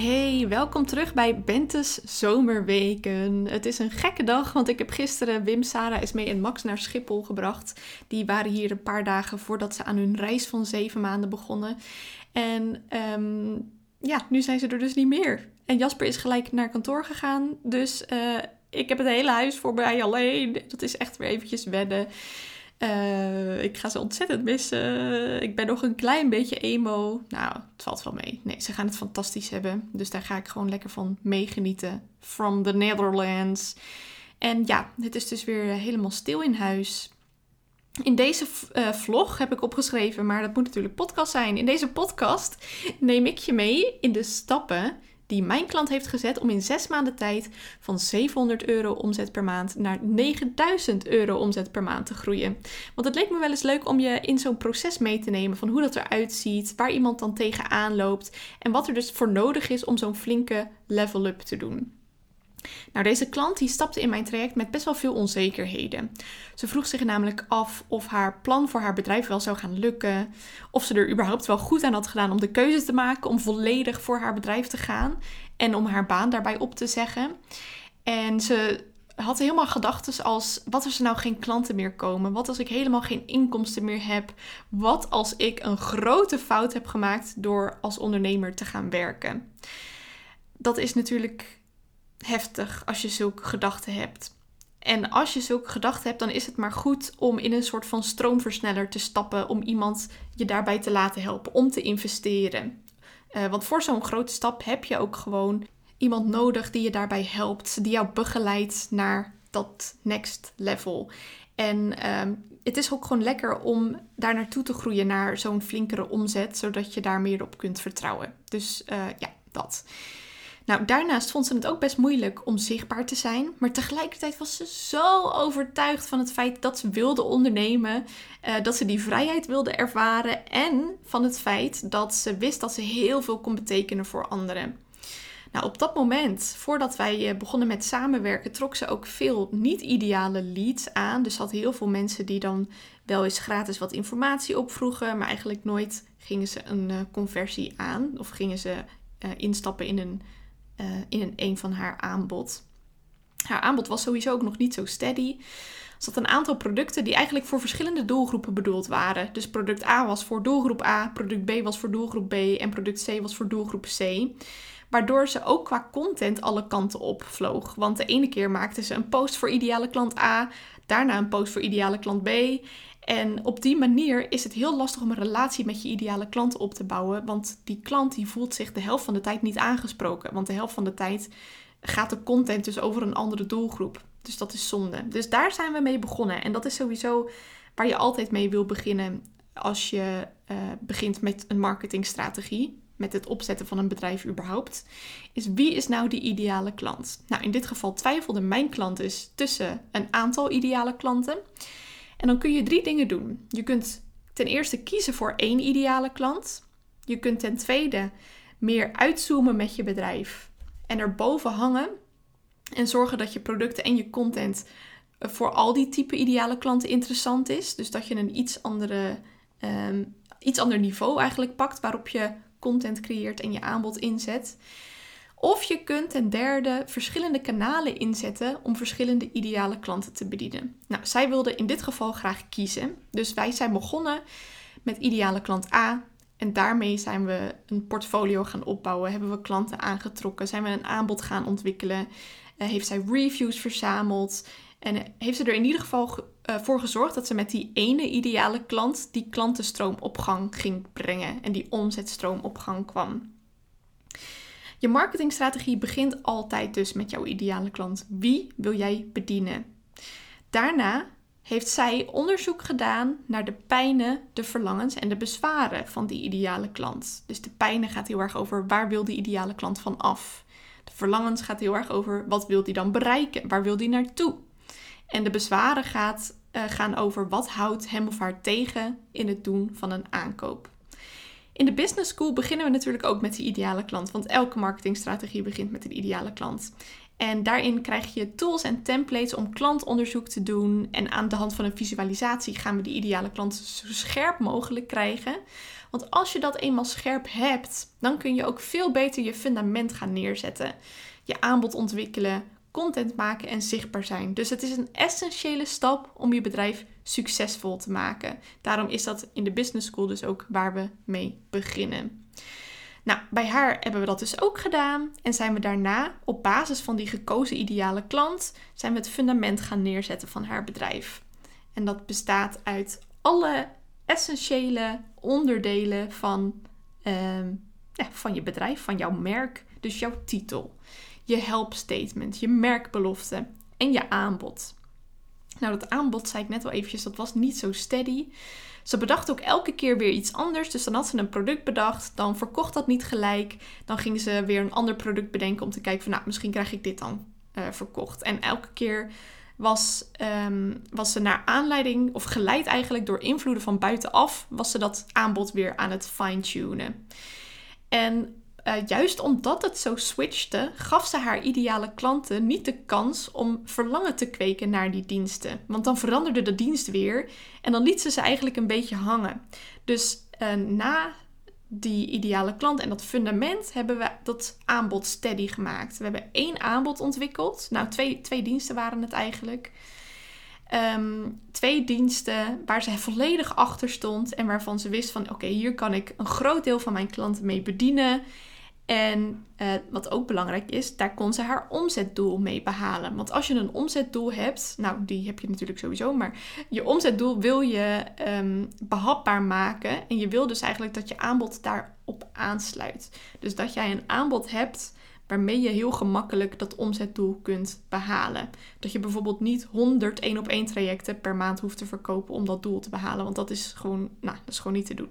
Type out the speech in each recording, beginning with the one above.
Hey, welkom terug bij Bente's Zomerweken. Het is een gekke dag, want ik heb gisteren Wim, Sarah, Esmee en Max naar Schiphol gebracht. Die waren hier een paar dagen voordat ze aan hun reis van zeven maanden begonnen. En um, ja, nu zijn ze er dus niet meer. En Jasper is gelijk naar kantoor gegaan, dus uh, ik heb het hele huis voor mij alleen. Dat is echt weer eventjes wennen. Uh, ik ga ze ontzettend missen. Ik ben nog een klein beetje emo. Nou, het valt wel mee. Nee, ze gaan het fantastisch hebben. Dus daar ga ik gewoon lekker van meegenieten. From the Netherlands. En ja, het is dus weer helemaal stil in huis. In deze uh, vlog heb ik opgeschreven, maar dat moet natuurlijk podcast zijn. In deze podcast neem ik je mee in de stappen die mijn klant heeft gezet om in zes maanden tijd van 700 euro omzet per maand naar 9000 euro omzet per maand te groeien. Want het leek me wel eens leuk om je in zo'n proces mee te nemen van hoe dat eruit ziet, waar iemand dan tegenaan loopt en wat er dus voor nodig is om zo'n flinke level-up te doen. Nou, deze klant die stapte in mijn traject met best wel veel onzekerheden. Ze vroeg zich namelijk af of haar plan voor haar bedrijf wel zou gaan lukken. Of ze er überhaupt wel goed aan had gedaan om de keuze te maken om volledig voor haar bedrijf te gaan. En om haar baan daarbij op te zeggen. En ze had helemaal gedachten als: wat als er nou geen klanten meer komen? Wat als ik helemaal geen inkomsten meer heb? Wat als ik een grote fout heb gemaakt door als ondernemer te gaan werken? Dat is natuurlijk heftig als je zulke gedachten hebt. En als je zulke gedachten hebt, dan is het maar goed om in een soort van stroomversneller te stappen. Om iemand je daarbij te laten helpen, om te investeren. Uh, want voor zo'n grote stap heb je ook gewoon iemand nodig die je daarbij helpt. Die jou begeleidt naar dat next level. En uh, het is ook gewoon lekker om daar naartoe te groeien naar zo'n flinkere omzet. Zodat je daar meer op kunt vertrouwen. Dus uh, ja, dat. Nou, daarnaast vond ze het ook best moeilijk om zichtbaar te zijn. Maar tegelijkertijd was ze zo overtuigd van het feit dat ze wilde ondernemen. Uh, dat ze die vrijheid wilde ervaren. En van het feit dat ze wist dat ze heel veel kon betekenen voor anderen. Nou, op dat moment, voordat wij eh, begonnen met samenwerken, trok ze ook veel niet-ideale leads aan. Dus had heel veel mensen die dan wel eens gratis wat informatie opvroegen, maar eigenlijk nooit gingen ze een uh, conversie aan of gingen ze instappen in een in een, een van haar aanbod. Haar aanbod was sowieso ook nog niet zo steady. Had een aantal producten die eigenlijk voor verschillende doelgroepen bedoeld waren. Dus product A was voor doelgroep A, product B was voor doelgroep B en product C was voor doelgroep C. Waardoor ze ook qua content alle kanten op vloog. Want de ene keer maakte ze een post voor ideale klant A, daarna een post voor ideale klant B. En op die manier is het heel lastig om een relatie met je ideale klant op te bouwen. Want die klant die voelt zich de helft van de tijd niet aangesproken. Want de helft van de tijd gaat de content dus over een andere doelgroep. Dus dat is zonde. Dus daar zijn we mee begonnen. En dat is sowieso waar je altijd mee wil beginnen als je uh, begint met een marketingstrategie. Met het opzetten van een bedrijf überhaupt. Is wie is nou die ideale klant? Nou, in dit geval twijfelde mijn klant dus tussen een aantal ideale klanten. En dan kun je drie dingen doen. Je kunt ten eerste kiezen voor één ideale klant. Je kunt ten tweede meer uitzoomen met je bedrijf en erboven hangen en zorgen dat je producten en je content voor al die type ideale klanten interessant is. Dus dat je een iets, andere, um, iets ander niveau eigenlijk pakt waarop je content creëert en je aanbod inzet. Of je kunt ten derde verschillende kanalen inzetten om verschillende ideale klanten te bedienen. Nou, zij wilde in dit geval graag kiezen. Dus wij zijn begonnen met ideale klant A. En daarmee zijn we een portfolio gaan opbouwen. Hebben we klanten aangetrokken. Zijn we een aanbod gaan ontwikkelen. Uh, heeft zij reviews verzameld. En heeft ze er in ieder geval uh, voor gezorgd dat ze met die ene ideale klant die klantenstroom op gang ging brengen. En die omzetstroom op gang kwam. Je marketingstrategie begint altijd dus met jouw ideale klant. Wie wil jij bedienen? Daarna heeft zij onderzoek gedaan naar de pijnen, de verlangens en de bezwaren van die ideale klant. Dus de pijnen gaat heel erg over waar wil die ideale klant van af. Verlangens gaat heel erg over wat wil die dan bereiken, waar wil die naartoe. En de bezwaren gaat, uh, gaan over wat houdt hem of haar tegen in het doen van een aankoop. In de business school beginnen we natuurlijk ook met de ideale klant, want elke marketingstrategie begint met een ideale klant. En daarin krijg je tools en templates om klantonderzoek te doen. En aan de hand van een visualisatie gaan we die ideale klant zo scherp mogelijk krijgen. Want als je dat eenmaal scherp hebt, dan kun je ook veel beter je fundament gaan neerzetten. Je aanbod ontwikkelen, content maken en zichtbaar zijn. Dus het is een essentiële stap om je bedrijf succesvol te maken. Daarom is dat in de business school dus ook waar we mee beginnen. Nou, bij haar hebben we dat dus ook gedaan en zijn we daarna op basis van die gekozen ideale klant zijn we het fundament gaan neerzetten van haar bedrijf. En dat bestaat uit alle essentiële onderdelen van, ehm, ja, van je bedrijf, van jouw merk, dus jouw titel, je help statement, je merkbelofte en je aanbod. Nou, dat aanbod zei ik net al eventjes, dat was niet zo steady. Ze bedacht ook elke keer weer iets anders. Dus dan had ze een product bedacht, dan verkocht dat niet gelijk. Dan ging ze weer een ander product bedenken om te kijken van, nou, misschien krijg ik dit dan uh, verkocht. En elke keer was, um, was ze naar aanleiding, of geleid eigenlijk door invloeden van buitenaf, was ze dat aanbod weer aan het fine-tunen. En uh, juist omdat het zo switchte, gaf ze haar ideale klanten niet de kans om verlangen te kweken naar die diensten. Want dan veranderde de dienst weer en dan liet ze ze eigenlijk een beetje hangen. Dus uh, na die ideale klant en dat fundament hebben we dat aanbod steady gemaakt. We hebben één aanbod ontwikkeld. Nou, twee, twee diensten waren het eigenlijk. Um, twee diensten waar ze volledig achter stond en waarvan ze wist van oké, hier kan ik een groot deel van mijn klanten mee bedienen. En uh, wat ook belangrijk is, daar kon ze haar omzetdoel mee behalen. Want als je een omzetdoel hebt, nou die heb je natuurlijk sowieso, maar je omzetdoel wil je um, behapbaar maken. En je wil dus eigenlijk dat je aanbod daarop aansluit. Dus dat jij een aanbod hebt waarmee je heel gemakkelijk dat omzetdoel kunt behalen. Dat je bijvoorbeeld niet 100 één op één trajecten per maand hoeft te verkopen om dat doel te behalen. Want dat is gewoon, nou, dat is gewoon niet te doen.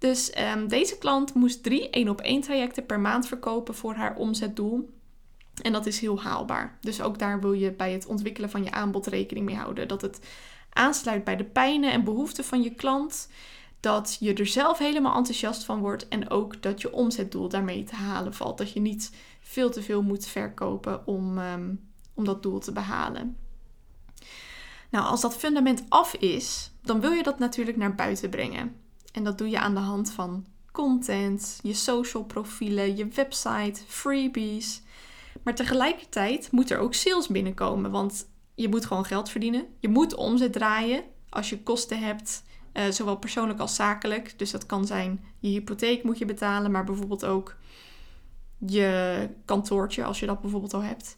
Dus um, deze klant moest drie één op één trajecten per maand verkopen voor haar omzetdoel. En dat is heel haalbaar. Dus ook daar wil je bij het ontwikkelen van je aanbod rekening mee houden. Dat het aansluit bij de pijnen en behoeften van je klant. Dat je er zelf helemaal enthousiast van wordt. En ook dat je omzetdoel daarmee te halen valt. Dat je niet veel te veel moet verkopen om, um, om dat doel te behalen. Nou, als dat fundament af is, dan wil je dat natuurlijk naar buiten brengen. En dat doe je aan de hand van content, je social profielen, je website, freebies. Maar tegelijkertijd moet er ook sales binnenkomen, want je moet gewoon geld verdienen. Je moet omzet draaien als je kosten hebt, uh, zowel persoonlijk als zakelijk. Dus dat kan zijn je hypotheek moet je betalen, maar bijvoorbeeld ook je kantoortje als je dat bijvoorbeeld al hebt.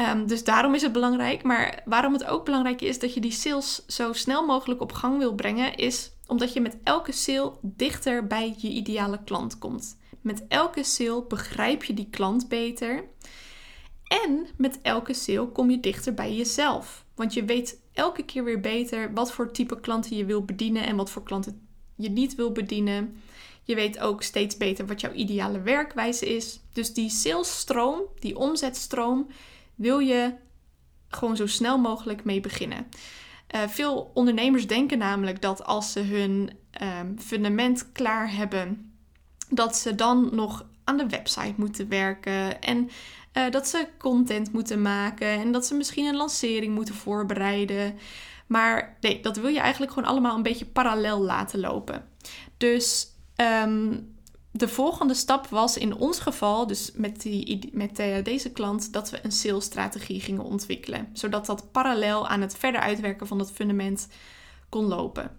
Um, dus daarom is het belangrijk. Maar waarom het ook belangrijk is dat je die sales zo snel mogelijk op gang wil brengen, is omdat je met elke sale dichter bij je ideale klant komt. Met elke sale begrijp je die klant beter. En met elke sale kom je dichter bij jezelf. Want je weet elke keer weer beter wat voor type klanten je wil bedienen en wat voor klanten je niet wil bedienen. Je weet ook steeds beter wat jouw ideale werkwijze is. Dus die salesstroom, die omzetstroom, wil je gewoon zo snel mogelijk mee beginnen. Uh, veel ondernemers denken namelijk dat als ze hun um, fundament klaar hebben, dat ze dan nog aan de website moeten werken en uh, dat ze content moeten maken en dat ze misschien een lancering moeten voorbereiden. Maar nee, dat wil je eigenlijk gewoon allemaal een beetje parallel laten lopen. Dus um, de volgende stap was in ons geval, dus met, die, met uh, deze klant, dat we een salesstrategie gingen ontwikkelen. Zodat dat parallel aan het verder uitwerken van dat fundament kon lopen.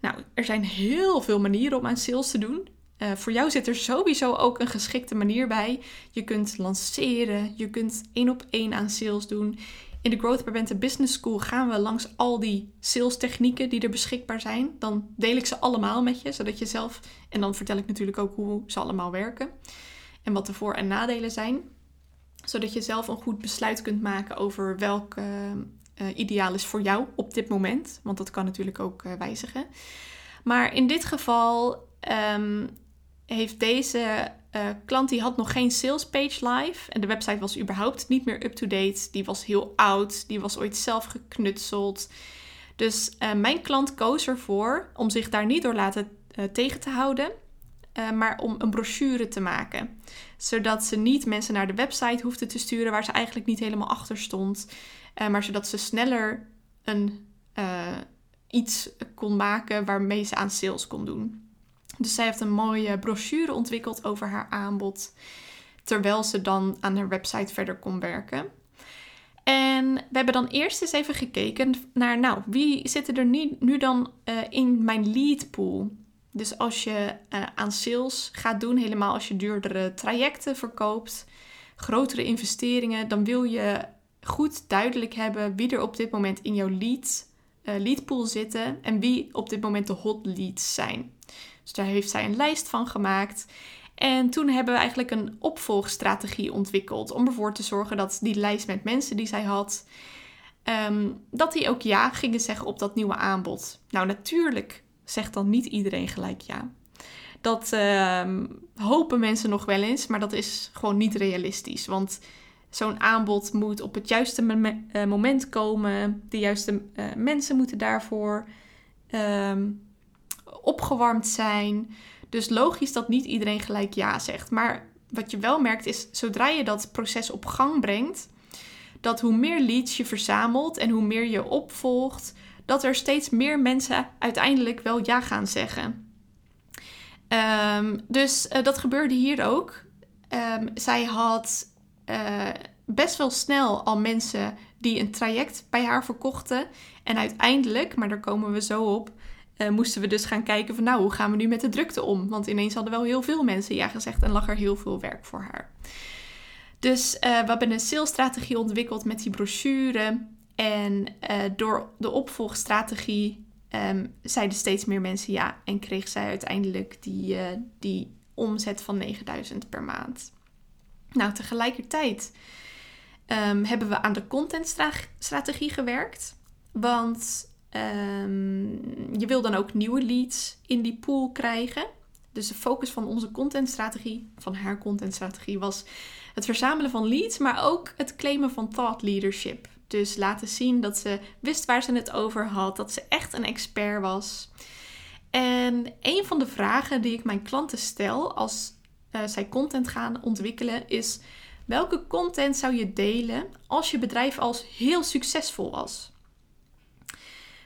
Nou, er zijn heel veel manieren om aan sales te doen. Uh, voor jou zit er sowieso ook een geschikte manier bij. Je kunt lanceren, je kunt één op één aan sales doen. In de Growth by Business School gaan we langs al die sales technieken die er beschikbaar zijn. Dan deel ik ze allemaal met je, zodat je zelf... En dan vertel ik natuurlijk ook hoe ze allemaal werken. En wat de voor- en nadelen zijn. Zodat je zelf een goed besluit kunt maken over welke uh, ideaal is voor jou op dit moment. Want dat kan natuurlijk ook uh, wijzigen. Maar in dit geval um, heeft deze uh, klant die had nog geen sales page live. En de website was überhaupt niet meer up-to-date. Die was heel oud. Die was ooit zelf geknutseld. Dus uh, mijn klant koos ervoor om zich daar niet door laten uh, tegen te houden. maar om een brochure te maken. Zodat ze niet mensen naar de website hoefden te sturen waar ze eigenlijk niet helemaal achter stond. maar zodat ze sneller een, iets kon maken waarmee ze aan sales kon doen. Dus zij heeft een mooie brochure ontwikkeld over haar aanbod. Terwijl ze dan aan haar website verder kon werken. En we hebben dan eerst eens even gekeken naar, nou, wie zitten er nu, dan uh, in mijn lead pool? Dus als je uh, aan sales gaat doen, helemaal als je duurdere trajecten verkoopt, grotere investeringen, dan wil je goed duidelijk hebben wie er op dit moment in jouw lead, uh, lead pool zitten en wie op dit moment de hot leads zijn. Dus daar heeft zij een lijst van gemaakt. En toen hebben we eigenlijk een opvolgstrategie ontwikkeld om ervoor te zorgen dat die lijst met mensen die zij had, ehm, dat die ook ja gingen zeggen op dat nieuwe aanbod. Nou, natuurlijk zegt dan niet iedereen gelijk ja. Dat ehm, hopen mensen nog wel eens, maar dat is gewoon niet realistisch. Want zo'n aanbod moet op het juiste eh, moment komen. De juiste uh, mensen moeten daarvoor um, opgewarmd zijn. Dus logisch dat niet iedereen gelijk ja zegt. Maar wat je wel merkt is, zodra je dat proces op gang brengt, dat hoe meer leads je verzamelt en hoe meer je opvolgt, dat er steeds meer mensen uiteindelijk wel ja gaan zeggen. Um, dus uh, dat gebeurde hier ook. Um, zij had uh, best wel snel al mensen die een traject bij haar verkochten. En uiteindelijk, maar daar komen we zo op, uh, moesten we dus gaan kijken van nou, hoe gaan we nu met de drukte om? Want ineens hadden wel heel veel mensen ja gezegd en lag er heel veel werk voor haar. Dus uh, we hebben een salesstrategie ontwikkeld met die brochure. En uh, door de opvolgstrategie um, zeiden steeds meer mensen ja. En kreeg zij uiteindelijk die, die omzet van 9000 per maand. Nou, tegelijkertijd um, hebben we aan de contentstrategie gewerkt. Want Um, je wil dan ook nieuwe leads in die pool krijgen. Dus de focus van onze contentstrategie, van haar contentstrategie, was het verzamelen van leads, maar ook het claimen van thought leadership. Dus laten zien dat ze wist waar ze het over had, dat ze echt een expert was. En een van de vragen die ik mijn klanten stel als uh, zij content gaan ontwikkelen is: welke content zou je delen als je bedrijf als heel succesvol was?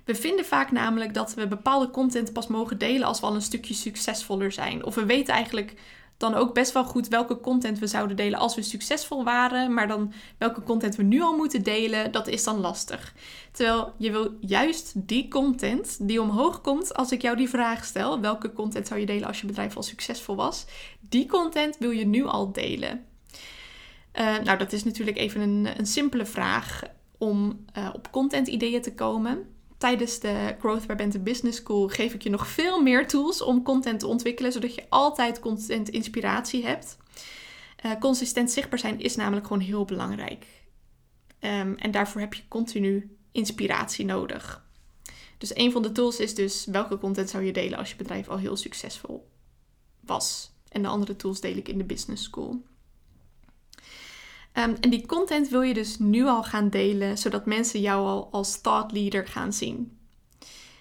We vinden vaak namelijk dat we bepaalde content pas mogen delen als we al een stukje succesvoller zijn. Of we weten eigenlijk dan ook best wel goed welke content we zouden delen als we succesvol waren. Maar dan welke content we nu al moeten delen, dat is dan lastig. Terwijl je wil juist die content die omhoog komt als ik jou die vraag stel. Welke content zou je delen als je bedrijf al succesvol was? Die content wil je nu al delen. Uh, nou, dat is natuurlijk even een, een simpele vraag om uh, op content ideeën te komen tijdens de Growth by Bente Business School geef ik je nog veel meer tools om content te ontwikkelen, zodat je altijd content inspiratie hebt. Uh, consistent zichtbaar zijn is namelijk gewoon heel belangrijk. Um, en daarvoor heb je continu inspiratie nodig. Dus een van de tools is dus welke content zou je delen als je bedrijf al heel succesvol was. En de andere tools deel ik in de Business School. Um, en die content wil je dus nu al gaan delen, zodat mensen jou al als thought leader gaan zien.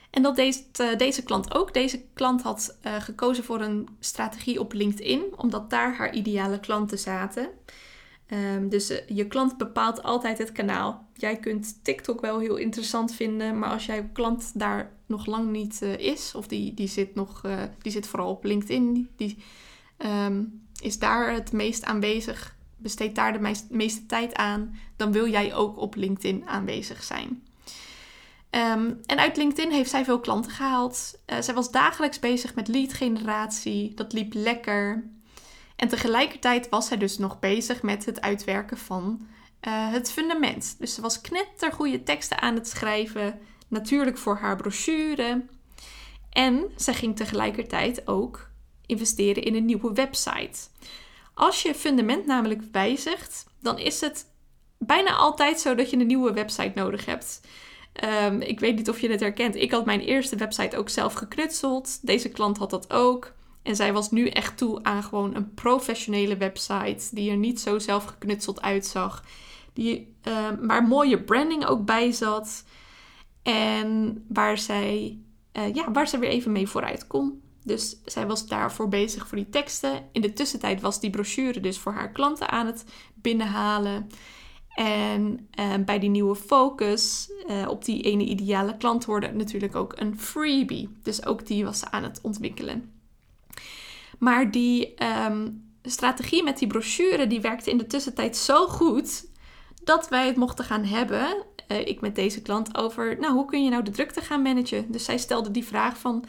En dat deed uh, deze klant ook. Deze klant had uh, gekozen voor een strategie op LinkedIn, omdat daar haar ideale klanten zaten. Um, dus uh, je klant bepaalt altijd het kanaal. Jij kunt TikTok wel heel interessant vinden, maar als jouw klant daar nog lang niet is, of die, die, zit nog, die zit vooral op LinkedIn, die um, is daar het meest aanwezig besteed daar de meeste tijd aan, dan wil jij ook op LinkedIn aanwezig zijn. Um, en uit LinkedIn heeft zij veel klanten gehaald. Uh, zij was dagelijks bezig met lead generatie. Dat liep lekker. En tegelijkertijd was zij dus nog bezig met het uitwerken van uh, het fundament. Dus ze was knettergoede teksten aan het schrijven. Natuurlijk voor haar brochure. En zij ging tegelijkertijd ook investeren in een nieuwe website. Als je fundament namelijk wijzigt, dan is het bijna altijd zo dat je een nieuwe website nodig hebt. Um, ik weet niet of je het herkent. Ik had mijn eerste website ook zelf geknutseld. Deze klant had dat ook. En zij was nu echt toe aan gewoon een professionele website. Die er niet zo zelf geknutseld uitzag. Die, uh, waar mooie branding ook bij zat. En waar zij, uh, ja, waar ze weer even mee vooruit kon. Dus zij was daarvoor bezig voor die teksten. In de tussentijd was die brochure dus voor haar klanten aan het binnenhalen. En uh, bij die nieuwe focus uh, op die ene ideale klant hoorde natuurlijk ook een freebie. Dus ook die was ze aan het ontwikkelen. Maar die um, strategie met die brochure die werkte in de tussentijd zo goed dat wij het mochten gaan hebben, uh, ik met deze klant, over nou, hoe kun je nou de drukte gaan managen. Dus zij stelde die vraag van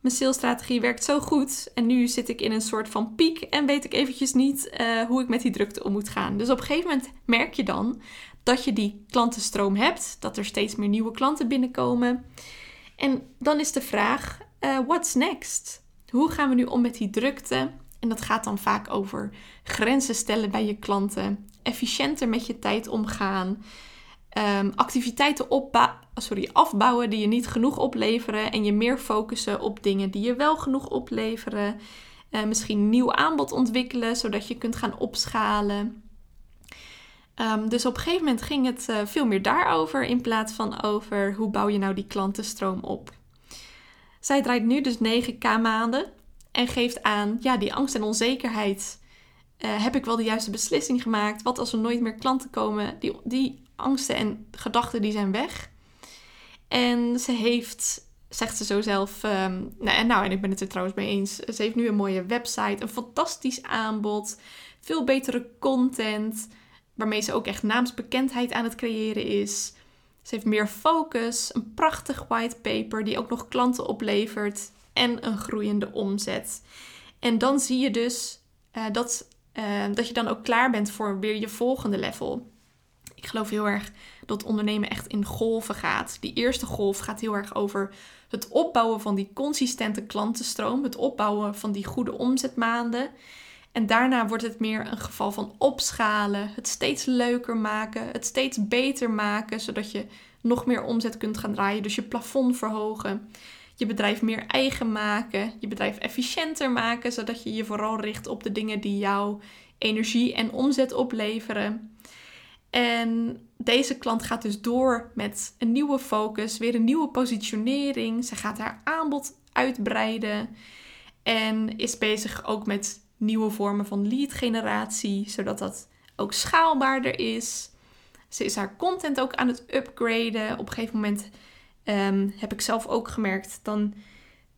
mijn salesstrategie werkt zo goed en nu zit ik in een soort van piek en weet ik eventjes niet uh, hoe ik met die drukte om moet gaan. Dus op een gegeven moment merk je dan dat je die klantenstroom hebt, dat er steeds meer nieuwe klanten binnenkomen. En dan is de vraag, uh, what's next? Hoe gaan we nu om met die drukte? En dat gaat dan vaak over grenzen stellen bij je klanten, efficiënter met je tijd omgaan, um, activiteiten opbouwen sorry, afbouwen die je niet genoeg opleveren en je meer focussen op dingen die je wel genoeg opleveren. Uh, misschien nieuw aanbod ontwikkelen zodat je kunt gaan opschalen. Um, dus op een gegeven moment ging het uh, veel meer daarover in plaats van over hoe bouw je nou die klantenstroom op. Zij draait nu dus 9k maanden en geeft aan, ja, die angst en onzekerheid. Heb ik wel de juiste beslissing gemaakt? Wat als er nooit meer klanten komen? Die, die angsten en gedachten die zijn weg. En ze heeft, zegt ze zo zelf, um, nou, nou, en ik ben het er trouwens mee eens, ze heeft nu een mooie website, een fantastisch aanbod, veel betere content, waarmee ze ook echt naamsbekendheid aan het creëren is. Ze heeft meer focus, een prachtig whitepaper die ook nog klanten oplevert en een groeiende omzet. En dan zie je dus uh, dat, uh, dat je dan ook klaar bent voor weer je volgende level. Ik geloof heel erg dat ondernemen echt in golven gaat. Die eerste golf gaat heel erg over het opbouwen van die consistente klantenstroom, het opbouwen van die goede omzetmaanden. En daarna wordt het meer een geval van opschalen, het steeds leuker maken, het steeds beter maken, zodat je nog meer omzet kunt gaan draaien, dus je plafond verhogen. Je bedrijf meer eigen maken, je bedrijf efficiënter maken, zodat je je vooral richt op de dingen die jou energie en omzet opleveren. En deze klant gaat dus door met een nieuwe focus, weer een nieuwe positionering. Ze gaat haar aanbod uitbreiden en is bezig ook met nieuwe vormen van lead generatie, zodat dat ook schaalbaarder is. Ze is haar content ook aan het upgraden. Op een gegeven moment um, heb ik zelf ook gemerkt, dan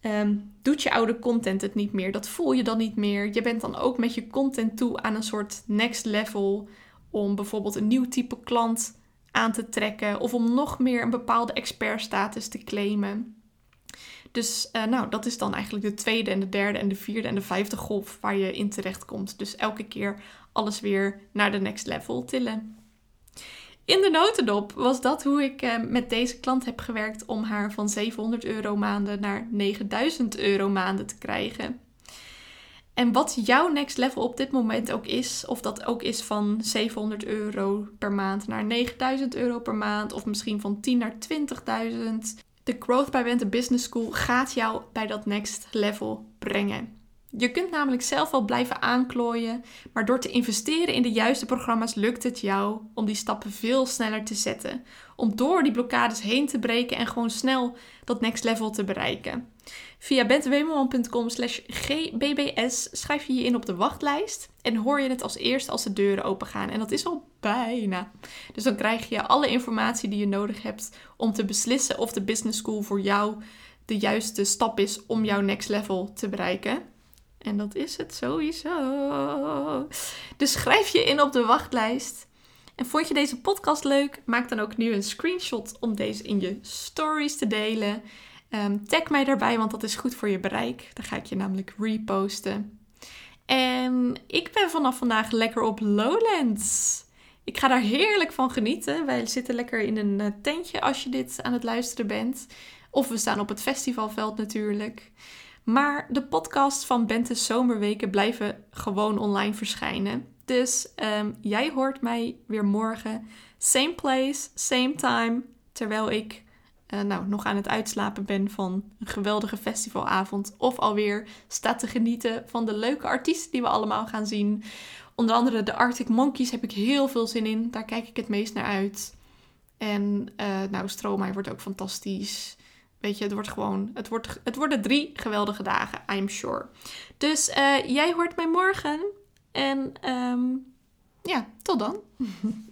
um, doet je oude content het niet meer. Dat voel je dan niet meer. Je bent dan ook met je content toe aan een soort next level om bijvoorbeeld een nieuw type klant aan te trekken of om nog meer een bepaalde expertstatus te claimen. Dus uh, nou, dat is dan eigenlijk de tweede en de derde en de vierde en de vijfde golf waar je in terecht komt. Dus elke keer alles weer naar de next level tillen. In de notendop was dat hoe ik uh, met deze klant heb gewerkt om haar van 700 euro maanden naar 9000 euro maanden te krijgen. En wat jouw next level op dit moment ook is, of dat ook is van 700 euro per maand naar 9000 euro per maand, of misschien van 10 naar 20.000. De Growth by Wente Business School gaat jou bij dat next level brengen. Je kunt namelijk zelf wel blijven aanklooien, maar door te investeren in de juiste programma's lukt het jou om die stappen veel sneller te zetten. Om door die blokkades heen te breken en gewoon snel dat next level te bereiken. Via bentewemelman.com slash gbbs schrijf je je in op de wachtlijst en hoor je het als eerste als de deuren open gaan. En dat is al bijna. Dus dan krijg je alle informatie die je nodig hebt om te beslissen of de business school voor jou de juiste stap is om jouw next level te bereiken. En dat is het sowieso. Dus schrijf je in op de wachtlijst. En vond je deze podcast leuk? Maak dan ook nu een screenshot om deze in je stories te delen. Um, tag mij daarbij, want dat is goed voor je bereik. Dan ga ik je namelijk reposten. En ik ben vanaf vandaag lekker op Lowlands. Ik ga daar heerlijk van genieten. Wij zitten lekker in een eh, tentje als je dit aan het luisteren bent. Of we staan op het festivalveld natuurlijk. Maar de podcasts van Bente's Zomerweken blijven gewoon online verschijnen. Dus um, jij hoort mij weer morgen. Same place, same time. Terwijl ik uh, nou, nog aan het uitslapen ben van een geweldige festivalavond. Of alweer staat te genieten van de leuke artiesten die we allemaal gaan zien. Onder andere de Arctic Monkeys heb ik heel veel zin in. Daar kijk ik het meest naar uit. En uh, nou, Stromae wordt ook fantastisch. Weet je, het wordt gewoon, het, wordt, het worden drie geweldige dagen, I'm sure. Dus uh, jij hoort mij morgen. En um, ja, tot dan.